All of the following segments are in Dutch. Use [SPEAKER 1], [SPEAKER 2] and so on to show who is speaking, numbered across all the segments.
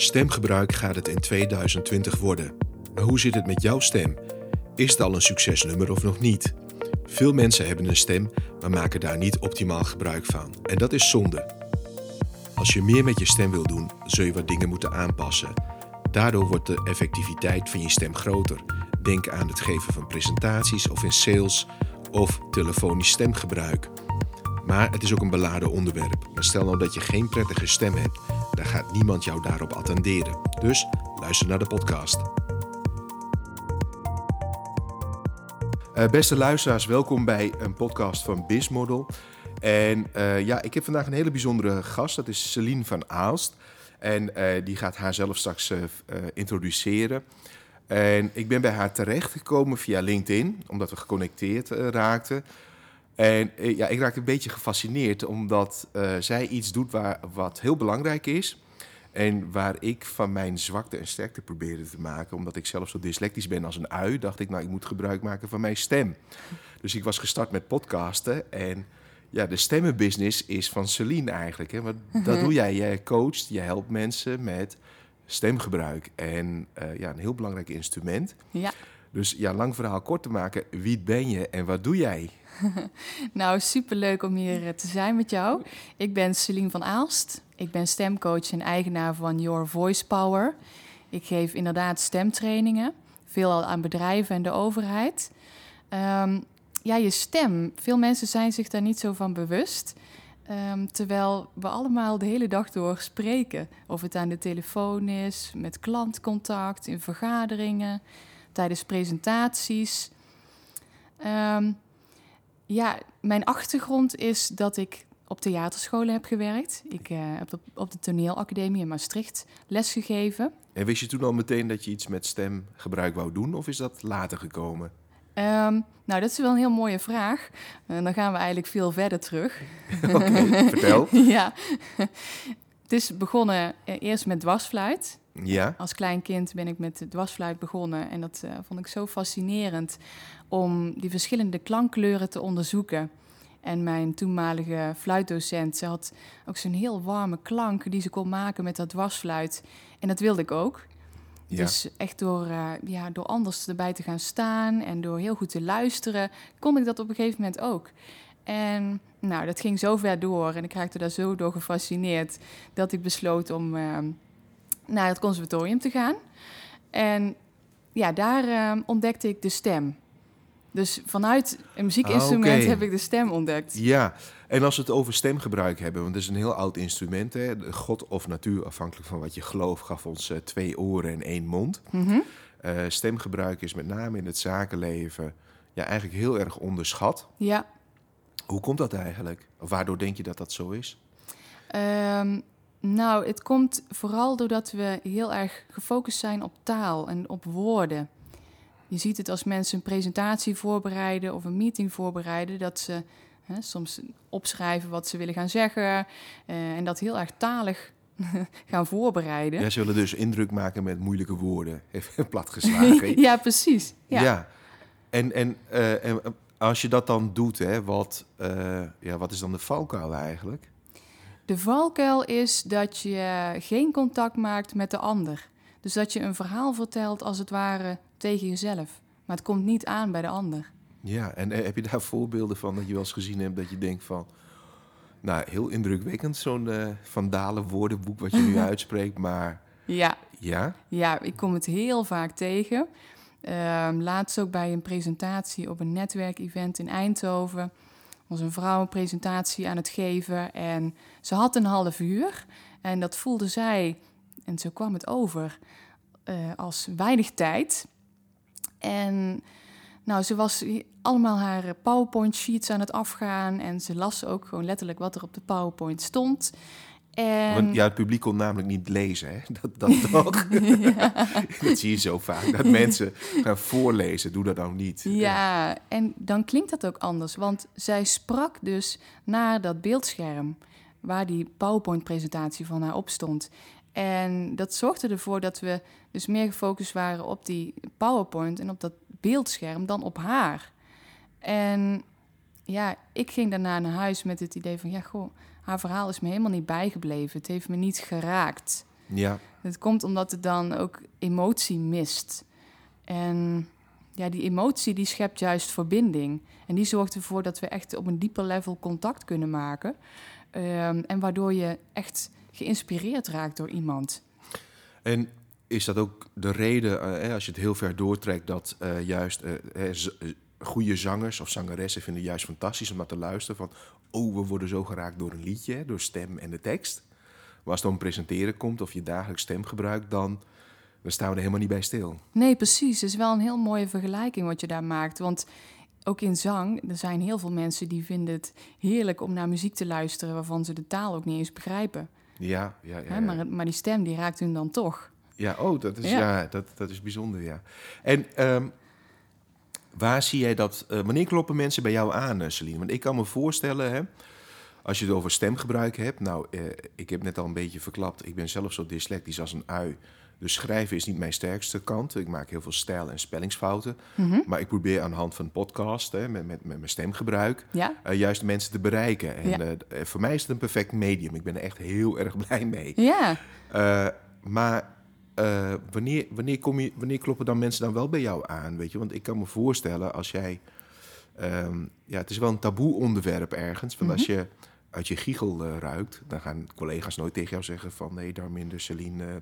[SPEAKER 1] Stemgebruik gaat het in 2020 worden. Maar hoe zit het met jouw stem? Is het al een succesnummer of nog niet? Veel mensen hebben een stem, maar maken daar niet optimaal gebruik van. En dat is zonde. Als je meer met je stem wil doen, zul je wat dingen moeten aanpassen. Daardoor wordt de effectiviteit van je stem groter. Denk aan het geven van presentaties of in sales of telefonisch stemgebruik. Maar het is ook een beladen onderwerp. Maar stel nou dat je geen prettige stem hebt, dan gaat niemand jou daarop attenderen. Dus luister naar de podcast. Uh, beste luisteraars, welkom bij een podcast van Bizmodel. En uh, ja, ik heb vandaag een hele bijzondere gast. Dat is Celine van Aalst. En uh, die gaat haar zelf straks introduceren. En ik ben bij haar terechtgekomen via LinkedIn, omdat we geconnecteerd raakten. En eh, ja, ik raak een beetje gefascineerd omdat uh, zij iets doet waar, wat heel belangrijk is. En waar ik van mijn zwakte en sterkte probeerde te maken. Omdat ik zelf zo dyslectisch ben als een ui, dacht ik, nou, ik moet gebruik maken van mijn stem. Dus ik was gestart met podcasten. En ja, de stemmenbusiness is van Celine eigenlijk. Hè? Want dat mhm. doe jij. Jij coacht, je helpt mensen met stemgebruik. En uh, ja, een heel belangrijk instrument.
[SPEAKER 2] Ja.
[SPEAKER 1] Dus ja, lang verhaal kort te maken. Wie ben je en wat doe jij?
[SPEAKER 2] nou, superleuk om hier eh, te zijn met jou. Ik ben Celine van Aalst. Ik ben stemcoach en eigenaar van Your Voice Power. Ik geef inderdaad stemtrainingen, veelal aan bedrijven en de overheid. Um, ja, je stem. Veel mensen zijn zich daar niet zo van bewust. Um, terwijl we allemaal de hele dag door spreken. Of het aan de telefoon is, met klantcontact, in vergaderingen, tijdens presentaties. Um, ja, mijn achtergrond is dat ik op theaterscholen heb gewerkt. Ik uh, heb op de toneelacademie in Maastricht lesgegeven.
[SPEAKER 1] En wist je toen al meteen dat je iets met stemgebruik wou doen, of is dat later gekomen?
[SPEAKER 2] Um, nou, dat is wel een heel mooie vraag. Uh, dan gaan we eigenlijk veel verder terug.
[SPEAKER 1] Oké, vertel.
[SPEAKER 2] ja, het is begonnen uh, eerst met dwarsfluit.
[SPEAKER 1] Ja.
[SPEAKER 2] Als klein kind ben ik met de dwarsfluit begonnen en dat vond ik zo fascinerend om die verschillende klankkleuren te onderzoeken. En mijn toenmalige fluitdocent, ze had ook zo'n heel warme klank die ze kon maken met dat dwarsfluit. En dat wilde ik ook. Ja. Dus echt door, uh, ja, door anders erbij te gaan staan en door heel goed te luisteren, kon ik dat op een gegeven moment ook. En nou, dat ging zo ver door en ik raakte daar zo door gefascineerd dat ik besloot om uh, naar het conservatorium te gaan. En ja, daar uh, ontdekte ik de stem. Dus vanuit een muziekinstrument ah, heb ik de stem ontdekt.
[SPEAKER 1] Ja, en als we het over stemgebruik hebben, want het is een heel oud instrument. Hè? God of natuur, afhankelijk van wat je gelooft, gaf ons uh, twee oren en één mond.
[SPEAKER 2] Mm -hmm.
[SPEAKER 1] uh, stemgebruik is met name in het zakenleven ja, eigenlijk heel erg onderschat.
[SPEAKER 2] Ja.
[SPEAKER 1] Hoe komt dat eigenlijk? Of waardoor denk je dat dat zo is?
[SPEAKER 2] Um, nou, het komt vooral doordat we heel erg gefocust zijn op taal en op woorden. Je ziet het als mensen een presentatie voorbereiden of een meeting voorbereiden, dat ze hè, soms opschrijven wat ze willen gaan zeggen uh, en dat heel erg talig gaan voorbereiden.
[SPEAKER 1] Ja, ze willen dus indruk maken met moeilijke woorden, even platgeslagen.
[SPEAKER 2] ja, precies. Ja.
[SPEAKER 1] ja. En, en, uh, en als je dat dan doet, hè, wat, uh, ja, wat is dan de valkuil eigenlijk?
[SPEAKER 2] De valkuil is dat je geen contact maakt met de ander. Dus dat je een verhaal vertelt als het ware tegen jezelf. Maar het komt niet aan bij de ander.
[SPEAKER 1] Ja, en heb je daar voorbeelden van dat je wel eens gezien hebt dat je denkt van... Nou, heel indrukwekkend, zo'n uh, Van Dalen woordenboek wat je nu uitspreekt, maar...
[SPEAKER 2] Ja.
[SPEAKER 1] Ja?
[SPEAKER 2] Ja, ik kom het heel vaak tegen. Uh, laatst ook bij een presentatie op een netwerkevent in Eindhoven... was een vrouw een presentatie aan het geven en ze had een half uur. En dat voelde zij, en zo kwam het over, uh, als weinig tijd... En nou, ze was allemaal haar PowerPoint sheets aan het afgaan. En ze las ook gewoon letterlijk wat er op de PowerPoint stond. En...
[SPEAKER 1] Want ja, het publiek kon namelijk niet lezen, hè? Dat, dat toch? dat zie je zo vaak, dat mensen gaan voorlezen. Doe dat nou niet.
[SPEAKER 2] Ja, en dan klinkt dat ook anders. Want zij sprak dus naar dat beeldscherm... waar die PowerPoint-presentatie van haar op stond. En dat zorgde ervoor dat we dus meer gefocust waren op die PowerPoint en op dat beeldscherm dan op haar. En ja, ik ging daarna naar huis met het idee van, ja, goh, haar verhaal is me helemaal niet bijgebleven. Het heeft me niet geraakt.
[SPEAKER 1] Ja,
[SPEAKER 2] Het komt omdat het dan ook emotie mist. En ja, die emotie die schept juist verbinding. En die zorgt ervoor dat we echt op een dieper level contact kunnen maken. Ehm, en waardoor je echt geïnspireerd raakt door iemand.
[SPEAKER 1] en is dat ook de reden, eh, als je het heel ver doortrekt, dat eh, juist eh, goede zangers of zangeressen vinden het juist fantastisch om naar te luisteren van, oh, we worden zo geraakt door een liedje, door stem en de tekst. Maar als het dan presenteren komt of je dagelijks stem gebruikt, dan, dan staan we er helemaal niet bij stil.
[SPEAKER 2] Nee, precies. Het is wel een heel mooie vergelijking wat je daar maakt. Want ook in zang, er zijn heel veel mensen die vinden het heerlijk om naar muziek te luisteren waarvan ze de taal ook niet eens begrijpen.
[SPEAKER 1] Ja, ja, ja.
[SPEAKER 2] Hè, maar, maar die stem die raakt hun dan toch.
[SPEAKER 1] Ja, oh, dat is,
[SPEAKER 2] Ja.
[SPEAKER 1] ja. dat, dat is bijzonder, ja. En ehm, waar zie jij dat... eh, wanneer kloppen mensen bij jou aan, eh, Celine? Want ik kan me voorstellen, hè, als je het over stemgebruik hebt... Nou, eh, ik heb net al een beetje verklapt. Ik ben zelf zo dyslectisch als een ui. Dus schrijven is niet mijn sterkste kant. Ik maak heel veel stijl- en spellingsfouten.
[SPEAKER 2] Mhm.
[SPEAKER 1] Maar ik probeer aan de hand van podcast, hè, met, met, met mijn stemgebruik...
[SPEAKER 2] Ja?
[SPEAKER 1] juist mensen te bereiken. En
[SPEAKER 2] Ja.
[SPEAKER 1] voor mij is het een perfect medium. Ik ben er echt heel erg blij mee.
[SPEAKER 2] Ja.
[SPEAKER 1] Maar eh, wanneer, wanneer, kom je, wanneer kloppen dan mensen dan wel bij jou aan? Weet je? Want ik kan me voorstellen als jij. ehm, ja, het is wel een taboe onderwerp ergens. Want als je uit je giegel eh, ruikt, dan gaan collega's nooit tegen jou zeggen van nee, Darminder, Celine, eh,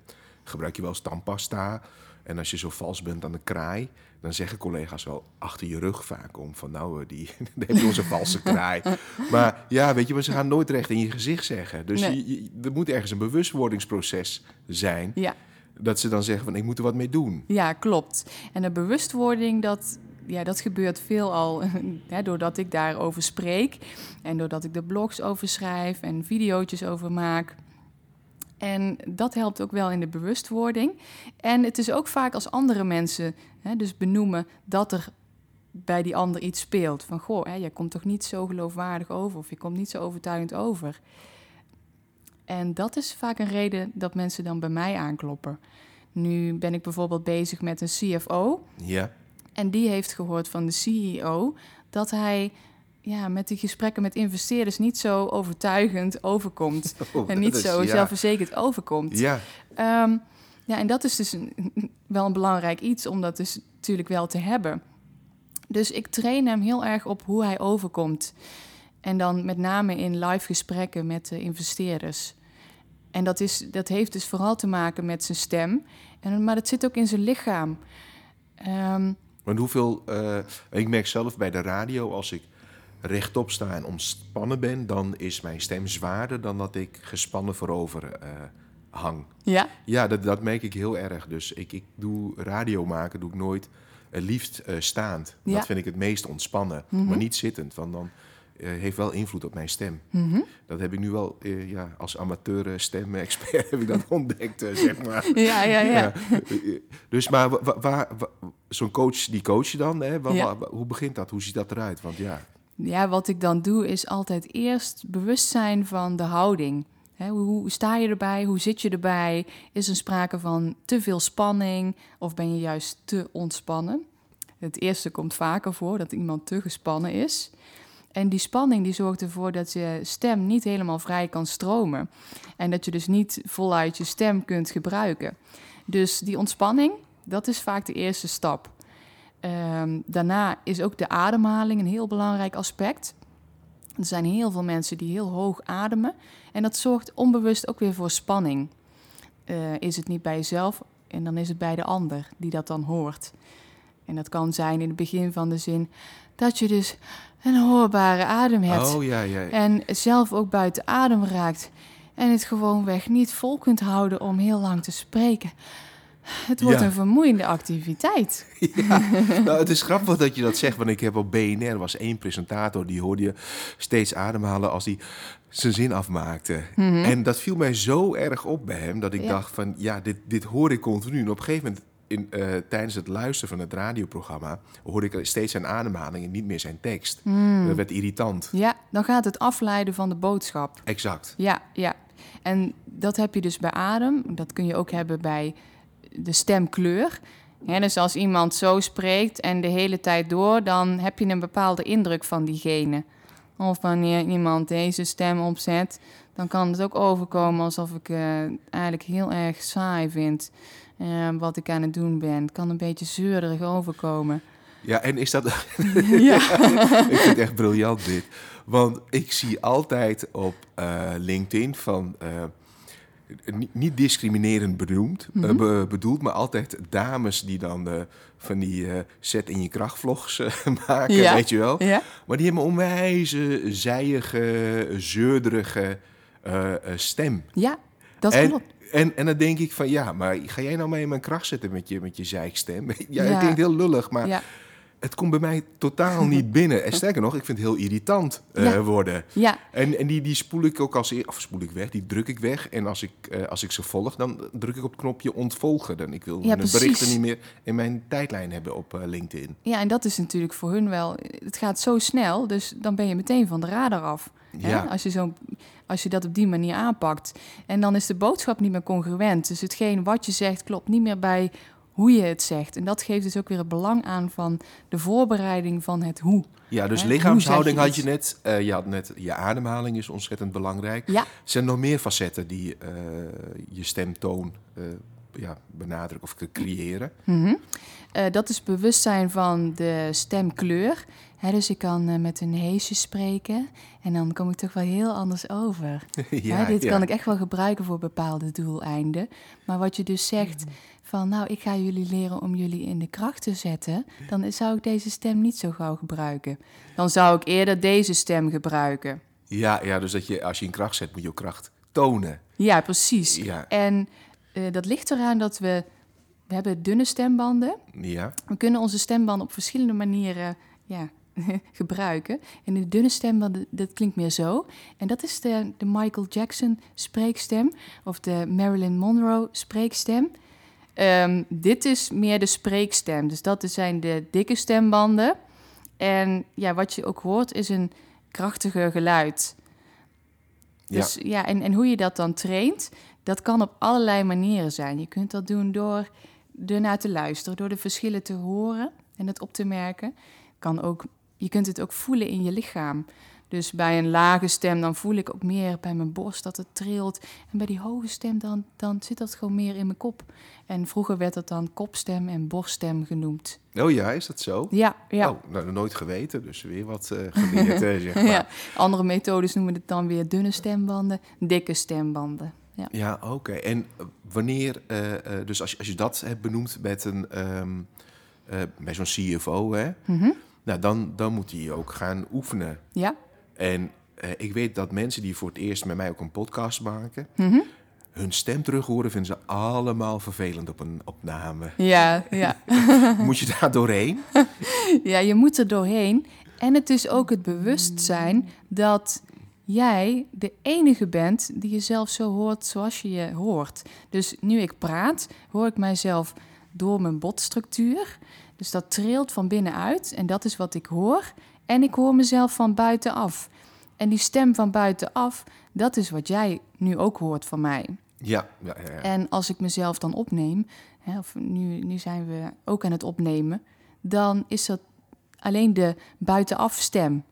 [SPEAKER 1] gebruik je wel eens tandpasta? En als je zo vals bent aan de kraai, dan zeggen collega's wel achter je rug vaak om van nou, die, heb je onze valse kraai. Maar ja, weet je, maar ze gaan nooit recht in je gezicht zeggen. Dus
[SPEAKER 2] Nee.
[SPEAKER 1] je- je- er moet ergens een bewustwordingsproces zijn.
[SPEAKER 2] Ja.
[SPEAKER 1] Dat ze dan zeggen van ik moet er wat mee doen.
[SPEAKER 2] Ja, klopt. En de bewustwording, dat, ja, dat gebeurt veelal hè, doordat ik daarover spreek. En doordat ik er blogs over schrijf en video's over maak. En dat helpt ook wel in de bewustwording. En het is ook vaak als andere mensen hè, dus benoemen dat er bij die ander iets speelt. Van, goh, hè, jij komt toch niet zo geloofwaardig over... of je komt niet zo overtuigend over. En dat is vaak een reden dat mensen dan bij mij aankloppen. Nu ben ik bijvoorbeeld bezig met een CFO...
[SPEAKER 1] Ja,
[SPEAKER 2] En die heeft gehoord van de CEO dat hij ja, met die gesprekken met investeerders niet zo overtuigend overkomt.
[SPEAKER 1] Oh,
[SPEAKER 2] en niet
[SPEAKER 1] is-
[SPEAKER 2] zo
[SPEAKER 1] ja.
[SPEAKER 2] zelfverzekerd overkomt.
[SPEAKER 1] Ja,
[SPEAKER 2] Ehm, ja, en dat is dus een, wel een belangrijk iets om dat dus natuurlijk wel te hebben. Dus ik train hem heel erg op hoe hij overkomt. En dan met name in live gesprekken met de investeerders. En dat, is, dat heeft dus vooral te maken met zijn stem. En, maar dat zit ook in zijn lichaam. Ehm,
[SPEAKER 1] want hoeveel... eh, ik merk zelf bij de radio, als ik rechtop sta en ontspannen ben... dan is mijn stem zwaarder dan dat ik gespannen voorover eh, hang.
[SPEAKER 2] ja,
[SPEAKER 1] Ja, dat, dat merk ik heel erg. Dus ik, ik doe radio maken, doe ik nooit het liefst eh, staand.
[SPEAKER 2] Ja.
[SPEAKER 1] Dat vind ik het meest ontspannen, maar niet zittend. Want dan eh, heeft wel invloed op mijn stem.
[SPEAKER 2] Mhm.
[SPEAKER 1] Dat heb ik nu wel eh, ja, als amateur eh, stem-expert heb ik dat ontdekt, eh, zeg maar.
[SPEAKER 2] ja, ja, ja.
[SPEAKER 1] Dus maar wa- wa- waar, wa- zo'n coach, die coach je dan, hè?
[SPEAKER 2] Ja.
[SPEAKER 1] hoe begint dat? Hoe ziet dat eruit? Want ja,
[SPEAKER 2] Ja, wat ik dan doe is altijd eerst bewust zijn van de houding. Hoe sta je erbij? Hoe zit je erbij? Is er sprake van te veel spanning of ben je juist te ontspannen? Het eerste komt vaker voor dat iemand te gespannen is. En die spanning die zorgt ervoor dat je stem niet helemaal vrij kan stromen. En dat je dus niet voluit je stem kunt gebruiken. Dus die ontspanning, dat is vaak de eerste stap. Ehm, daarna is ook de ademhaling een heel belangrijk aspect. Er zijn heel veel mensen die heel hoog ademen. En dat zorgt onbewust ook weer voor spanning. Eh, is het niet bij jezelf en dan is het bij de ander die dat dan hoort. En dat kan zijn in het begin van de zin dat je dus een hoorbare adem hebt.
[SPEAKER 1] oh ja, ja.
[SPEAKER 2] En zelf ook buiten adem raakt. En het gewoonweg niet vol kunt houden om heel lang te spreken. Het wordt
[SPEAKER 1] Ja.
[SPEAKER 2] een vermoeiende activiteit.
[SPEAKER 1] Ja, nou, het is grappig dat je dat zegt, want ik heb op BNR was één presentator die hoorde je steeds ademhalen als hij zijn zin afmaakte. En dat viel mij zo erg op bij hem dat ik
[SPEAKER 2] Mhm. Ja.
[SPEAKER 1] dacht van ja, dit, dit hoor ik continu. En op een gegeven moment in, eh, tijdens het luisteren van het radioprogramma hoorde ik steeds zijn ademhaling en niet meer zijn tekst.
[SPEAKER 2] Hmm.
[SPEAKER 1] Dat werd irritant.
[SPEAKER 2] Ja, dan gaat het afleiden van de boodschap.
[SPEAKER 1] Exact.
[SPEAKER 2] Ja, ja. En dat heb je dus bij adem. Dat kun je ook hebben bij de stemkleur. Ja, dus als iemand zo spreekt en de hele tijd door, dan heb je een bepaalde indruk van diegene. Of wanneer iemand deze stem opzet, dan kan het ook overkomen alsof ik uh, eigenlijk heel erg saai vind uh, wat ik aan het doen ben. Het kan een beetje zeurderig overkomen.
[SPEAKER 1] Ja, en is dat... ja. ik vind het echt briljant dit. Want ik zie altijd op uh, LinkedIn van niet discriminerend bedoeld, mm -hmm. bedoeld, maar altijd dames die dan uh, van die zet in je krachtvlogs maken, ja. weet je wel. Ja. Maar die hebben een onwijze, zijige, zeurderige stem.
[SPEAKER 2] Ja, dat
[SPEAKER 1] en,
[SPEAKER 2] klopt.
[SPEAKER 1] En, en dan denk ik van, ja, maar ga jij nou mee in mijn kracht zetten met je, met je zijkstem? ja, het klinkt heel lullig, maar... Het komt bij mij totaal niet binnen. En sterker nog, ik vind het heel irritant uh, ja. worden.
[SPEAKER 2] Ja.
[SPEAKER 1] En, en die, die spoel ik ook als of spoel ik weg, die druk ik weg. En als ik, uh, als ik ze volg, dan druk ik op het knopje ontvolgen. Dan ik wil ja, mijn berichten niet meer in mijn tijdlijn hebben op uh, LinkedIn.
[SPEAKER 2] Ja, en dat is natuurlijk voor hun wel. Het gaat zo snel, dus dan ben je meteen van de radar af. Ja. Als, je zo, als je dat op die manier aanpakt. En dan is de boodschap niet meer congruent. Dus hetgeen wat je zegt klopt niet meer bij hoe je het zegt. En dat geeft dus ook weer het belang aan van de voorbereiding van het hoe.
[SPEAKER 1] Ja, dus lichaamshouding had je net. Uh, je had net je ademhaling is ontzettend belangrijk.
[SPEAKER 2] Ja.
[SPEAKER 1] Er zijn nog meer facetten die uh, je stemtoon uh, ja, benadrukken of creëren.
[SPEAKER 2] Mm -hmm. dat is bewustzijn van de stemkleur. He, dus ik kan met een heesje spreken en dan kom ik toch wel heel anders over. ja, dit ja. kan ik echt wel gebruiken voor bepaalde doeleinden. Maar wat je dus zegt, van nou, ik ga jullie leren om jullie in de kracht te zetten, dan zou ik deze stem niet zo gauw gebruiken. Dan zou ik eerder deze stem gebruiken.
[SPEAKER 1] Ja, ja dus dat je, als je in kracht zet, moet je ook kracht tonen.
[SPEAKER 2] Ja, precies. Ja. En uh, dat ligt eraan dat we, we hebben dunne stembanden.
[SPEAKER 1] Ja.
[SPEAKER 2] We kunnen onze stembanden op verschillende manieren ja, gebruiken. En de dunne stembanden, dat klinkt meer zo. En dat is de, de Michael Jackson spreekstem of de Marilyn Monroe spreekstem. Um, dit is meer de spreekstem. Dus dat zijn de dikke stembanden. En ja, wat je ook hoort is een krachtiger geluid. Dus ja, ja en, en hoe je dat dan traint, dat kan op allerlei manieren zijn. Je kunt dat doen door ernaar te luisteren, door de verschillen te horen en het op te merken. Kan ook, je kunt het ook voelen in je lichaam. Dus bij een lage stem, dan voel ik ook meer bij mijn borst dat het trilt. En bij die hoge stem, dan, dan zit dat gewoon meer in mijn kop. En vroeger werd dat dan kopstem en borststem genoemd.
[SPEAKER 1] Oh ja, is dat zo?
[SPEAKER 2] Ja, ja.
[SPEAKER 1] Oh, nou, nooit geweten, dus weer wat uh, geleerd, zeg maar.
[SPEAKER 2] ja. Andere methodes noemen het dan weer dunne stembanden, dikke stembanden. Ja,
[SPEAKER 1] ja oké. En wanneer, uh, uh, dus als je, als je dat hebt benoemd met een, um, bij zo'n CFO, hè, mm -hmm. Nou, dan, dan moet hij ook gaan oefenen.
[SPEAKER 2] Ja.
[SPEAKER 1] En uh, ik weet dat mensen die voor het eerst met mij ook een podcast maken, mm -hmm. hun stem terug horen, vinden ze allemaal vervelend op een opname.
[SPEAKER 2] Ja, ja.
[SPEAKER 1] moet je daar doorheen?
[SPEAKER 2] ja, je moet er doorheen. En het is ook het bewustzijn dat jij de enige bent die jezelf zo hoort zoals je je hoort. Dus nu ik praat, hoor ik mijzelf door mijn botstructuur. Dus dat trilt van binnenuit en dat is wat ik hoor. En ik hoor mezelf van buitenaf. En die stem van buitenaf, dat is wat jij nu ook hoort van mij.
[SPEAKER 1] Ja, ja, ja. ja.
[SPEAKER 2] En als ik mezelf dan opneem, hè, of nu, nu zijn we ook aan het opnemen, dan is dat alleen de buitenaf stem.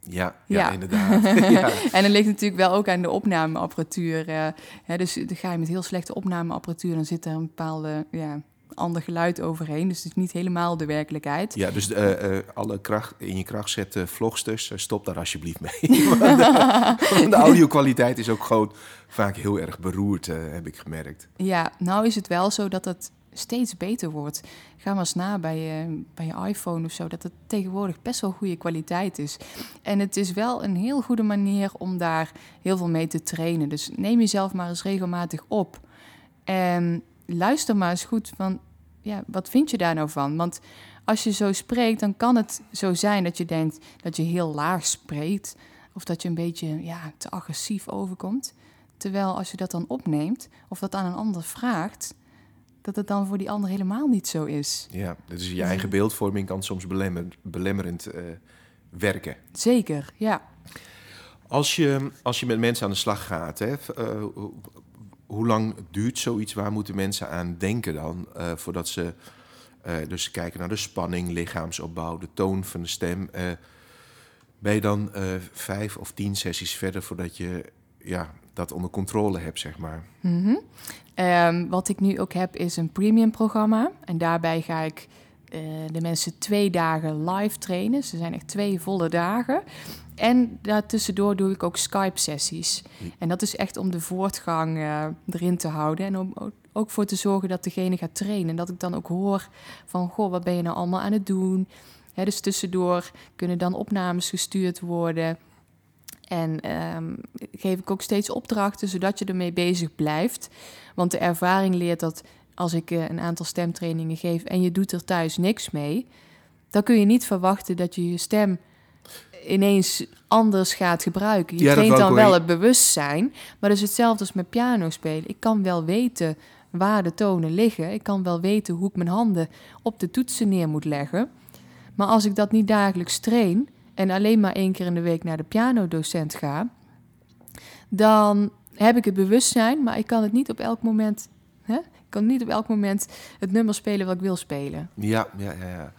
[SPEAKER 1] Ja, ja, ja. inderdaad. ja.
[SPEAKER 2] en dan ligt natuurlijk wel ook aan de opnameapparatuur. Uh, hè, dus dan ga je met heel slechte opnameapparatuur, dan zit er een bepaalde ja, ander geluid overheen. Dus het is niet helemaal de werkelijkheid.
[SPEAKER 1] Ja, dus uh, uh, alle kracht, in je kracht zetten vlogsters, uh, stop daar alsjeblieft mee. want, de, de audio-kwaliteit is ook gewoon vaak heel erg beroerd, heb ik gemerkt.
[SPEAKER 2] Ja, nou is het wel zo dat het steeds beter wordt. Ga maar eens na bij je, bij je iPhone of zo, dat het tegenwoordig best wel goede kwaliteit is. En het is wel een heel goede manier om daar heel veel mee te trainen. Dus neem jezelf maar eens regelmatig op. En luister maar eens goed van, ja, wat vind je daar nou van? Want als je zo spreekt, dan kan het zo zijn dat je denkt dat je heel laag spreekt. Of dat je een beetje ja, te agressief overkomt. Terwijl als je dat dan opneemt, of dat aan een ander vraagt, dat het dan voor die ander helemaal niet zo is.
[SPEAKER 1] Ja, dus je eigen beeldvorming kan soms belemmer, belemmerend uh, werken.
[SPEAKER 2] Zeker, ja.
[SPEAKER 1] Als je, als je met mensen aan de slag gaat, hè, uh, hoe lang duurt zoiets? Waar moeten mensen aan denken dan? Uh, voordat ze uh, dus kijken naar de spanning, lichaamsopbouw, de toon van de stem. Uh, Ben je dan eh, vijf of tien sessies verder voordat je ja, dat onder controle hebt, zeg maar?
[SPEAKER 2] Mhm. Ehm, wat ik nu ook heb is een premium programma. En daarbij ga ik eh, de mensen twee dagen live trainen. Ze zijn echt twee volle dagen. En daartussendoor doe ik ook Skype-sessies. En dat is echt om de voortgang eh, erin te houden. En om ook voor te zorgen dat degene gaat trainen. En dat ik dan ook hoor van, goh, wat ben je nou allemaal aan het doen? Hè, dus tussendoor kunnen dan opnames gestuurd worden. En ehm, geef ik ook steeds opdrachten, zodat je ermee bezig blijft. Want de ervaring leert dat als ik eh, een aantal stemtrainingen geef en je doet er thuis niks mee, dan kun je niet verwachten dat je je stem ineens anders gaat gebruiken. Je
[SPEAKER 1] Ja,
[SPEAKER 2] traint dan wel het bewustzijn, maar dat is hetzelfde als met piano spelen. Ik kan wel weten waar de tonen liggen. Ik kan wel weten hoe ik mijn handen op de toetsen neer moet leggen. Maar als ik dat niet dagelijks train en alleen maar één keer in de week naar de pianodocent ga, dan heb ik het bewustzijn, maar ik kan het niet op elk moment. Hè? Ik kan niet op elk moment het nummer spelen wat ik wil spelen.
[SPEAKER 1] Ja, ja, ja. ja.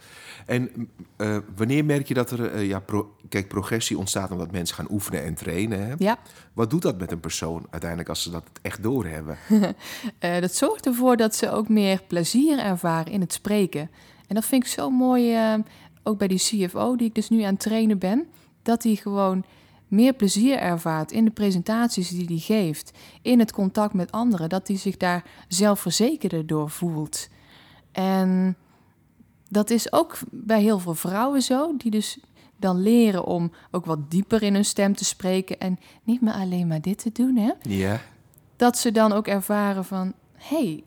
[SPEAKER 1] En eh, wanneer merk je dat er, eh, ja, pro- kijk, progressie ontstaat omdat mensen gaan oefenen en trainen. Hè?
[SPEAKER 2] Ja,
[SPEAKER 1] Wat doet dat met een persoon uiteindelijk als ze dat echt doorhebben?
[SPEAKER 2] eh, dat zorgt ervoor dat ze ook meer plezier ervaren in het spreken. En dat vind ik zo mooi, ook bij die CFO die ik dus nu aan het trainen ben, dat hij gewoon meer plezier ervaart in de presentaties die hij geeft, in het contact met anderen, dat hij zich daar zelfverzekerder door voelt. En dat is ook bij heel veel vrouwen zo, die dus dan leren om ook wat dieper in hun stem te spreken en niet meer alleen maar dit te doen, hè?
[SPEAKER 1] Ja,
[SPEAKER 2] dat ze dan ook ervaren van... hé, hey,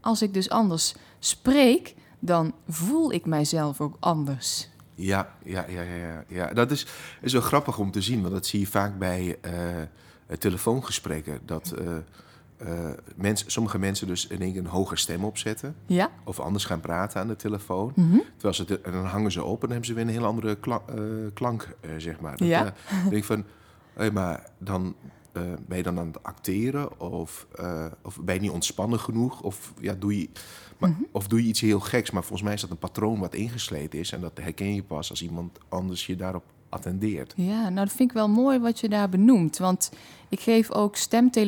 [SPEAKER 2] als ik dus anders spreek, dan voel ik mijzelf ook anders.
[SPEAKER 1] Ja, ja, ja, ja. ja. Dat is, is wel grappig om te zien, want dat zie je vaak bij eh, telefoongesprekken. Dat mensen, sommige mensen dus in één keer een hoger stem opzetten.
[SPEAKER 2] Ja?
[SPEAKER 1] Of anders gaan praten aan de telefoon.
[SPEAKER 2] Mhm.
[SPEAKER 1] Terwijl ze te- en dan hangen ze op en dan hebben ze weer een heel andere kla- klank, zeg maar. Dat,
[SPEAKER 2] Ja.
[SPEAKER 1] denk ik van, hé, maar dan ben je dan aan het acteren? Of, of ben je niet ontspannen genoeg? Of, ja, doe je, maar,
[SPEAKER 2] Mhm.
[SPEAKER 1] of doe je iets heel geks? Maar volgens mij is dat een patroon wat ingesleten is. En dat herken je pas als iemand anders je daarop attendeert.
[SPEAKER 2] Ja, nou dat vind ik wel mooi wat je daar benoemt. Want ik geef ook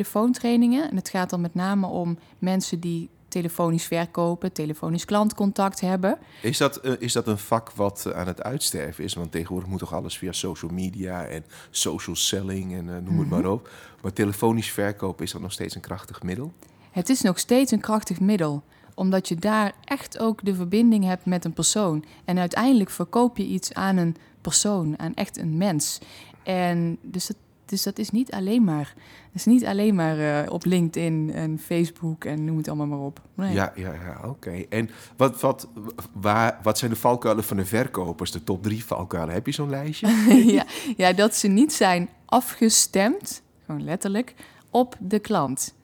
[SPEAKER 2] stemtelefoontrainingen. En het gaat dan met name om mensen die telefonisch verkopen, telefonisch klantcontact hebben.
[SPEAKER 1] Is dat, eh, is dat een vak wat eh, aan het uitsterven is? Want tegenwoordig moet toch alles via social media en social selling en eh, noem het maar op. Maar telefonisch verkopen, is dat nog steeds een krachtig middel?
[SPEAKER 2] Het is nog steeds een krachtig middel, omdat je daar echt ook de verbinding hebt met een persoon. En uiteindelijk verkoop je iets aan een persoon, aan echt een mens. En dus dat, dus dat is niet alleen maar, dat is niet alleen maar eh, op LinkedIn en Facebook en noem het allemaal maar op. Nee.
[SPEAKER 1] Ja, ja, ja oké. En wat, wat, waar, wat zijn de valkuilen van de verkopers? De top drie valkuilen. Heb je zo'n lijstje?
[SPEAKER 2] ja, ja, dat ze niet zijn afgestemd, gewoon letterlijk, op de klant.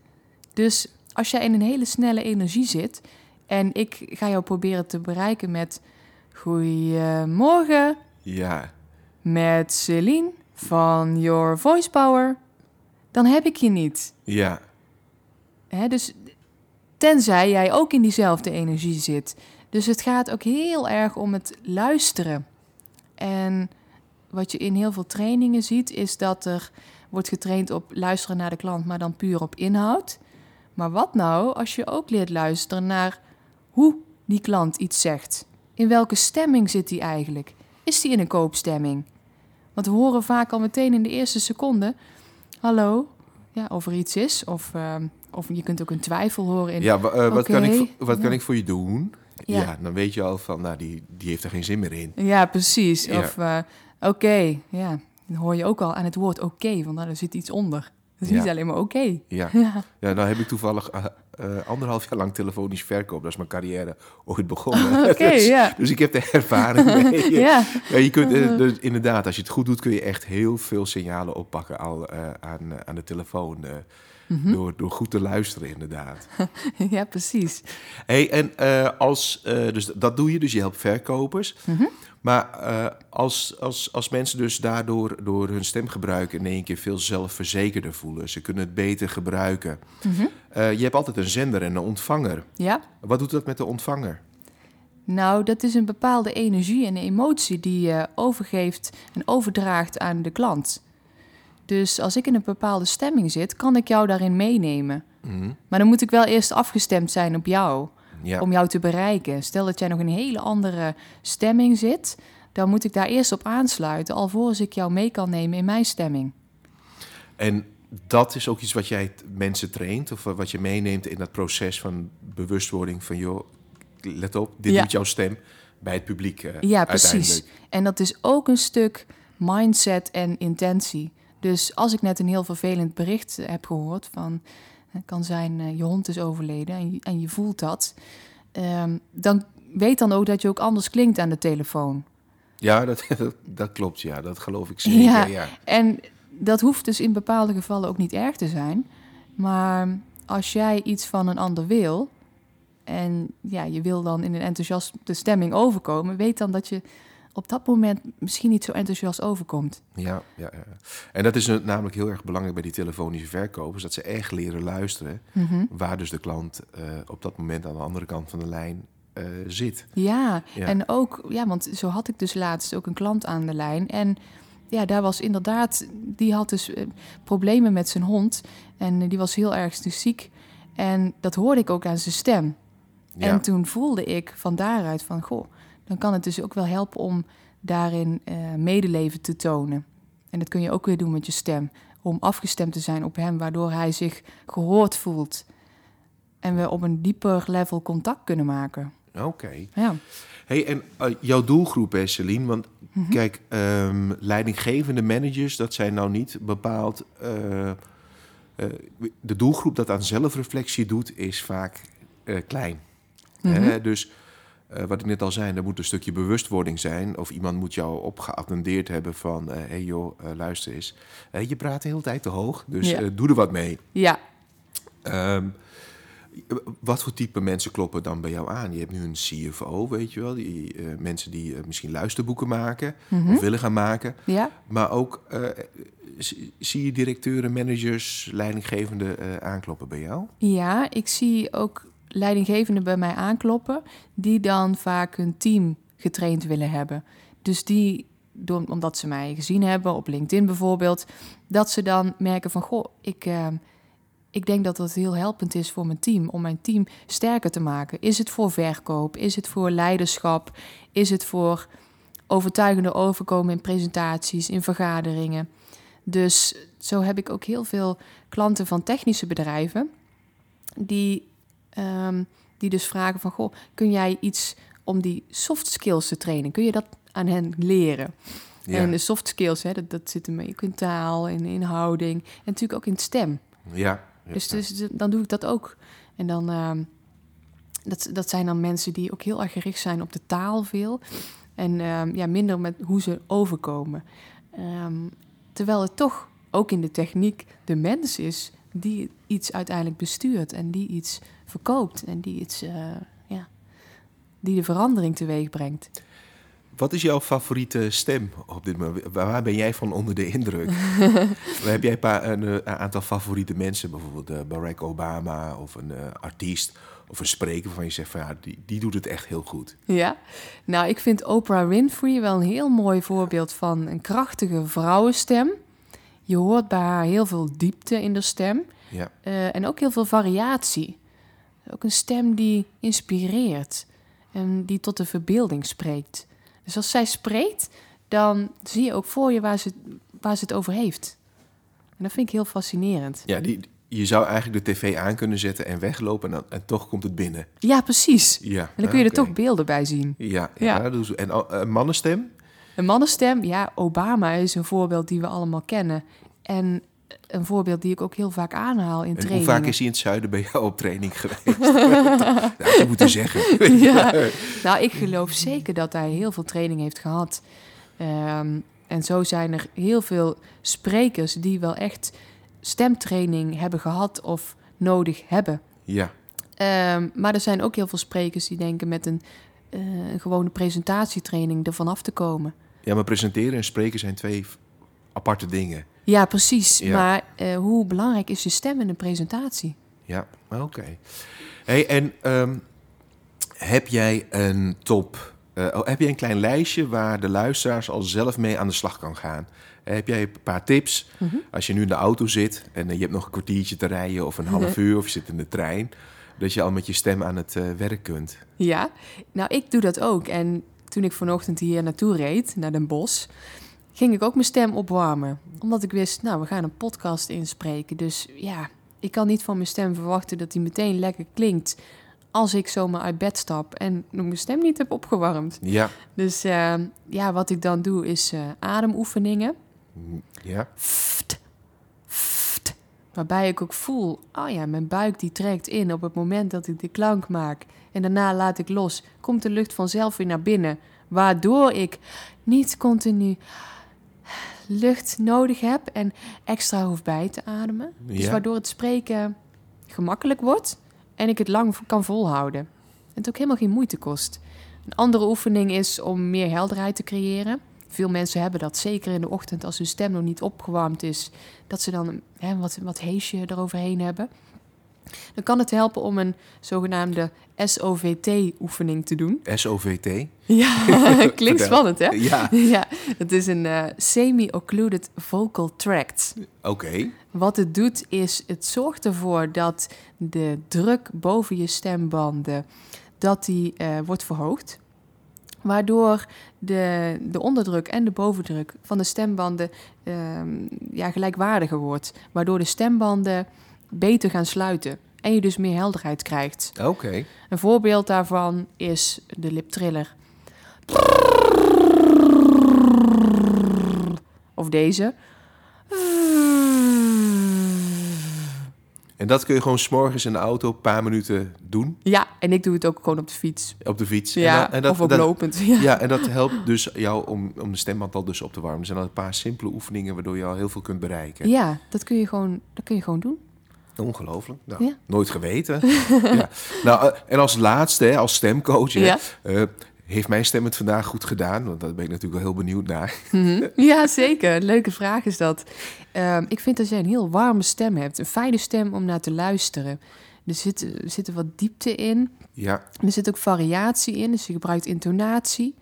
[SPEAKER 2] Dus als jij in een hele snelle energie zit en ik ga jou proberen te bereiken met Goedemorgen,
[SPEAKER 1] Ja,
[SPEAKER 2] met Celine van Your Voice Power, dan heb ik je niet.
[SPEAKER 1] ja,
[SPEAKER 2] Hè, dus tenzij jij ook in diezelfde energie zit. Dus het gaat ook heel erg om het luisteren. En wat je in heel veel trainingen ziet, is dat er wordt getraind op luisteren naar de klant, maar dan puur op inhoud. Maar wat nou als je ook leert luisteren naar hoe die klant iets zegt? In welke stemming zit die eigenlijk? Is die in een koopstemming? Want we horen vaak al meteen in de eerste seconde: hallo, ja, of er iets is. Of, ehm, of je kunt ook een twijfel horen in.
[SPEAKER 1] ja eh, wat, kan, ik, wat kan ik voor je doen? Ja.
[SPEAKER 2] Ja.
[SPEAKER 1] dan weet je al van, nou, die, die heeft er geen zin meer in.
[SPEAKER 2] Ja, precies.
[SPEAKER 1] Ja.
[SPEAKER 2] Of eh, oké, ja. Dan hoor je ook al aan het woord oké, want daar zit iets onder. Het is
[SPEAKER 1] Ja.
[SPEAKER 2] niet alleen maar oké.
[SPEAKER 1] Ja.
[SPEAKER 2] Ja.
[SPEAKER 1] ja, nou heb ik toevallig eh, eh, anderhalf jaar lang telefonisch verkoop. Dat is mijn carrière ooit begonnen.
[SPEAKER 2] Oké,
[SPEAKER 1] dus,
[SPEAKER 2] ja.
[SPEAKER 1] dus ik heb de ervaring mee.
[SPEAKER 2] Ja.
[SPEAKER 1] Ja, je kunt, eh, dus inderdaad, als je het goed doet, kun je echt heel veel signalen oppakken al, aan, aan de telefoon.
[SPEAKER 2] Mhm.
[SPEAKER 1] door, door goed te luisteren, inderdaad.
[SPEAKER 2] ja, precies.
[SPEAKER 1] Hey, en eh, als, eh, dus dat doe je, dus je helpt verkopers.
[SPEAKER 2] Mhm.
[SPEAKER 1] Maar eh, als, als, als mensen dus daardoor door hun stemgebruik in één keer veel zelfverzekerder voelen, ze kunnen het beter gebruiken.
[SPEAKER 2] Mhm.
[SPEAKER 1] Je hebt altijd een zender en een ontvanger.
[SPEAKER 2] Ja.
[SPEAKER 1] Wat doet dat met de ontvanger?
[SPEAKER 2] Nou, dat is een bepaalde energie en emotie die je overgeeft en overdraagt aan de klant. Dus als ik in een bepaalde stemming zit, kan ik jou daarin meenemen.
[SPEAKER 1] Mhm.
[SPEAKER 2] Maar dan moet ik wel eerst afgestemd zijn op jou,
[SPEAKER 1] Ja.
[SPEAKER 2] om jou te bereiken. Stel dat jij nog in een hele andere stemming zit, dan moet ik daar eerst op aansluiten, alvorens ik jou mee kan nemen in mijn stemming.
[SPEAKER 1] En dat is ook iets wat jij mensen traint, of wat je meeneemt in dat proces van bewustwording van, joh, let op, dit
[SPEAKER 2] Ja.
[SPEAKER 1] doet jouw stem bij het publiek eh,
[SPEAKER 2] Ja, precies. En dat is ook een stuk mindset en intentie. Dus als ik net een heel vervelend bericht heb gehoord van... Het kan zijn, eh, je hond is overleden en je, en je voelt dat. ehm, dan weet dan ook dat je ook anders klinkt aan de telefoon.
[SPEAKER 1] Ja, dat, dat, dat klopt, ja, dat geloof ik zeker.
[SPEAKER 2] Ja.
[SPEAKER 1] Ja.
[SPEAKER 2] En dat hoeft dus in bepaalde gevallen ook niet erg te zijn. Maar als jij iets van een ander wil... en ja, je wil dan in een enthousiaste stemming overkomen... weet dan dat je op dat moment misschien niet zo enthousiast overkomt.
[SPEAKER 1] Ja, ja, ja. En dat is namelijk heel erg belangrijk bij die telefonische verkopers, dat ze echt leren luisteren
[SPEAKER 2] Mhm.
[SPEAKER 1] waar dus de klant eh, op dat moment aan de andere kant van de lijn eh, zit.
[SPEAKER 2] Ja,
[SPEAKER 1] Ja.
[SPEAKER 2] en ook, ja, want zo had ik dus laatst ook een klant aan de lijn. En ja, daar was inderdaad, die had dus eh, problemen met zijn hond. En die was heel erg ziek. En dat hoorde ik ook aan zijn stem.
[SPEAKER 1] Ja,
[SPEAKER 2] En toen voelde ik van daaruit van, goh, dan kan het dus ook wel helpen om daarin eh, medeleven te tonen. En dat kun je ook weer doen met je stem. Om afgestemd te zijn op hem, waardoor hij zich gehoord voelt. En we op een dieper level contact kunnen maken.
[SPEAKER 1] oké.
[SPEAKER 2] Ja.
[SPEAKER 1] Hey, en eh, jouw doelgroep, hè, Celine, want
[SPEAKER 2] Mhm.
[SPEAKER 1] kijk, ehm, leidinggevende managers, dat zijn nou niet bepaald. eh, de doelgroep dat aan zelfreflectie doet, is vaak klein.
[SPEAKER 2] Mhm.
[SPEAKER 1] Dus eh, wat ik net al zei, er moet een stukje bewustwording zijn. Of iemand moet jou opgeattendeerd hebben van... hé hey joh, eh, luister eens. Eh, je praat de hele tijd te hoog, dus
[SPEAKER 2] Ja.
[SPEAKER 1] eh, doe er wat mee.
[SPEAKER 2] Ja,
[SPEAKER 1] Ehm, wat voor type mensen kloppen dan bij jou aan? Je hebt nu een CFO, weet je wel. Die, eh, mensen die eh, misschien luisterboeken maken
[SPEAKER 2] Mhm.
[SPEAKER 1] of willen gaan maken.
[SPEAKER 2] ja,
[SPEAKER 1] Maar ook, eh, zie je directeuren, managers, leidinggevenden eh, aankloppen bij jou?
[SPEAKER 2] ja, ik zie ook leidinggevenden bij mij aankloppen die dan vaak hun team getraind willen hebben. Dus die, omdat ze mij gezien hebben op LinkedIn bijvoorbeeld, dat ze dan merken van goh, ik, eh, ik denk dat dat heel helpend is voor mijn team, om mijn team sterker te maken. Is het voor verkoop? Is het voor leiderschap? Is het voor overtuigende overkomen in presentaties, in vergaderingen? Dus zo heb ik ook heel veel klanten van technische bedrijven die, ehm, die dus vragen van... Goh, kun jij iets om die soft skills te trainen? Kun je dat aan hen leren?
[SPEAKER 1] Ja,
[SPEAKER 2] En de soft skills, hè, dat, dat zit hem ook in taal, in, in houding... en natuurlijk ook in stem.
[SPEAKER 1] ja, ja,
[SPEAKER 2] Dus, dus dan doe ik dat ook. En dan, ehm, dat, dat zijn dan mensen die ook heel erg gericht zijn op de taal veel. En ehm, ja, minder met hoe ze overkomen. Terwijl het toch ook in de techniek de mens is die iets uiteindelijk bestuurt. En die iets verkoopt. En die iets, eh, ja, die de verandering teweeg brengt.
[SPEAKER 1] Wat is jouw favoriete stem op dit moment? Waar ben jij van onder de indruk? Heb jij een, eh, een aantal favoriete mensen? Bijvoorbeeld eh, Barack Obama of een artiest of een spreker waarvan je zegt van ja, die, die doet het echt heel goed.
[SPEAKER 2] Ja, nou, ik vind Oprah Winfrey wel een heel mooi voorbeeld van een krachtige vrouwenstem. Je hoort bij haar heel veel diepte in de stem
[SPEAKER 1] Ja,
[SPEAKER 2] en ook heel veel variatie. Ook een stem die inspireert en die tot de verbeelding spreekt. Dus als zij spreekt, dan zie je ook voor je waar ze, waar ze het over heeft. En dat vind ik heel fascinerend.
[SPEAKER 1] ja die, je zou eigenlijk de tv aan kunnen zetten en weglopen en, dan, en toch komt het binnen.
[SPEAKER 2] Ja, precies.
[SPEAKER 1] Ja,
[SPEAKER 2] En dan kun je er toch beelden bij zien.
[SPEAKER 1] Ja, ja.
[SPEAKER 2] Ja.
[SPEAKER 1] ze. En oh, een mannenstem?
[SPEAKER 2] Een mannenstem, ja, Obama is een voorbeeld die we allemaal kennen. En een voorbeeld die ik ook heel vaak aanhaal in
[SPEAKER 1] En hoe vaak is hij in het zuiden bij jou op training geweest? ja, dat moet je zeggen.
[SPEAKER 2] Ja. Nou, ik geloof zeker dat hij heel veel training heeft gehad. Ehm, en zo zijn er heel veel sprekers die wel echt stemtraining hebben gehad of nodig hebben.
[SPEAKER 1] Ja,
[SPEAKER 2] Ehm, maar er zijn ook heel veel sprekers die denken met een, eh, een gewone presentatietraining ervan af te komen.
[SPEAKER 1] ja, maar presenteren en spreken zijn twee aparte dingen.
[SPEAKER 2] Ja, precies.
[SPEAKER 1] Ja.
[SPEAKER 2] Maar eh, hoe belangrijk is je stem in een presentatie?
[SPEAKER 1] Ja, oké. Hey, en ehm, Heb jij een top, eh, oh, heb jij een klein lijstje waar de luisteraars al zelf mee aan de slag kan gaan? Heb jij een paar tips?
[SPEAKER 2] Mhm.
[SPEAKER 1] Als je nu in de auto zit en eh, je hebt nog een kwartiertje te rijden of een half uur of je zit in de trein, dat je al met je stem aan het werk kunt.
[SPEAKER 2] Ja, nou ik doe dat ook. En toen ik vanochtend hier naartoe reed, naar Den Bosch, ging ik ook mijn stem opwarmen. Omdat ik wist, nou, we gaan een podcast inspreken. Dus ja, ik kan niet van mijn stem verwachten dat die meteen lekker klinkt als ik zomaar uit bed stap en mijn stem niet heb opgewarmd.
[SPEAKER 1] Ja,
[SPEAKER 2] Dus eh, ja, wat ik dan doe is eh, ademoefeningen.
[SPEAKER 1] ja.
[SPEAKER 2] Ft, ft. Waarbij ik ook voel, oh ja, mijn buik die trekt in op het moment dat ik de klank maak. En daarna laat ik los. Komt de lucht vanzelf weer naar binnen. Waardoor ik niet continu lucht nodig heb en extra hoef bij te ademen. Dus waardoor het spreken gemakkelijk wordt en ik het lang kan volhouden. En het ook helemaal geen moeite kost. Een andere oefening is om meer helderheid te creëren. Veel mensen hebben dat, zeker in de ochtend als hun stem nog niet opgewarmd is, dat ze dan hè, wat, wat heesje eroverheen hebben. Dan kan het helpen om een zogenaamde SOVT-oefening te doen.
[SPEAKER 1] SOVT.
[SPEAKER 2] Ja, klinkt spannend hè?
[SPEAKER 1] Ja,
[SPEAKER 2] Ja, het is een eh, semi-occluded vocal tract.
[SPEAKER 1] oké.
[SPEAKER 2] Wat het doet is, het zorgt ervoor dat de druk boven je stembanden dat die, eh, wordt verhoogd. Waardoor de, de onderdruk en de bovendruk van de stembanden ehm, ja, gelijkwaardiger wordt. Waardoor de stembanden beter gaan sluiten. En je dus meer helderheid krijgt.
[SPEAKER 1] Oké.
[SPEAKER 2] Een voorbeeld daarvan is de liptriller. Of deze.
[SPEAKER 1] En dat kun je gewoon s'morgens in de auto een paar minuten doen
[SPEAKER 2] Ja, en ik doe het ook gewoon op de fiets.
[SPEAKER 1] op de fiets.
[SPEAKER 2] Ja,
[SPEAKER 1] en dat,
[SPEAKER 2] of ook
[SPEAKER 1] dat,
[SPEAKER 2] lopend. Ja.
[SPEAKER 1] Ja, en dat helpt dus jou om, om de stemband al dus op te warmen. Er zijn al een paar simpele oefeningen waardoor je al heel veel kunt bereiken.
[SPEAKER 2] ja, dat kun je gewoon, dat kun je gewoon doen.
[SPEAKER 1] Ongelooflijk. Nou,
[SPEAKER 2] Ja.
[SPEAKER 1] Nooit geweten. ja. nou, eh, en als laatste, hè, als stemcoach, hè,
[SPEAKER 2] Ja.
[SPEAKER 1] eh, heeft mijn stem het vandaag goed gedaan? Want daar ben ik natuurlijk wel heel benieuwd naar.
[SPEAKER 2] Mhm. Ja, zeker. Leuke vraag is dat. Ehm, ik vind dat jij een heel warme stem hebt. Een fijne stem om naar te luisteren. Er zit, er zit er wat diepte in.
[SPEAKER 1] Ja,
[SPEAKER 2] Er zit ook variatie in, dus je gebruikt intonatie.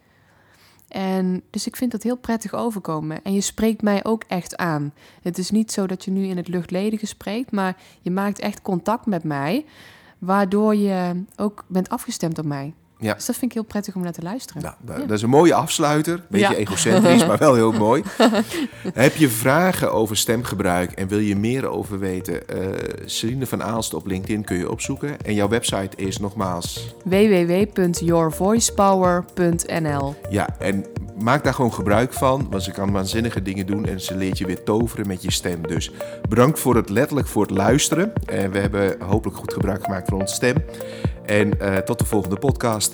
[SPEAKER 2] En dus ik vind dat heel prettig overkomen. En je spreekt mij ook echt aan. Het is niet zo dat je nu in het luchtledige spreekt, maar je maakt echt contact met mij, waardoor je ook bent afgestemd op mij.
[SPEAKER 1] Ja.
[SPEAKER 2] Dus dat vind ik heel prettig om naar te luisteren.
[SPEAKER 1] nou,
[SPEAKER 2] Ja.
[SPEAKER 1] dat is een mooie afsluiter. Beetje
[SPEAKER 2] Ja.
[SPEAKER 1] egocentrisch, maar wel heel mooi. Heb je vragen over stemgebruik en wil je meer over weten? eh Celine van Aalst op LinkedIn kun je opzoeken. En jouw website is nogmaals
[SPEAKER 2] www.yourvoicepower.nl
[SPEAKER 1] Ja, en maak daar gewoon gebruik van, want ze kan waanzinnige dingen doen en ze leert je weer toveren met je stem. Dus bedankt voor het letterlijk voor het luisteren. En we hebben hopelijk goed gebruik gemaakt van onze stem. En eh, tot de volgende podcast.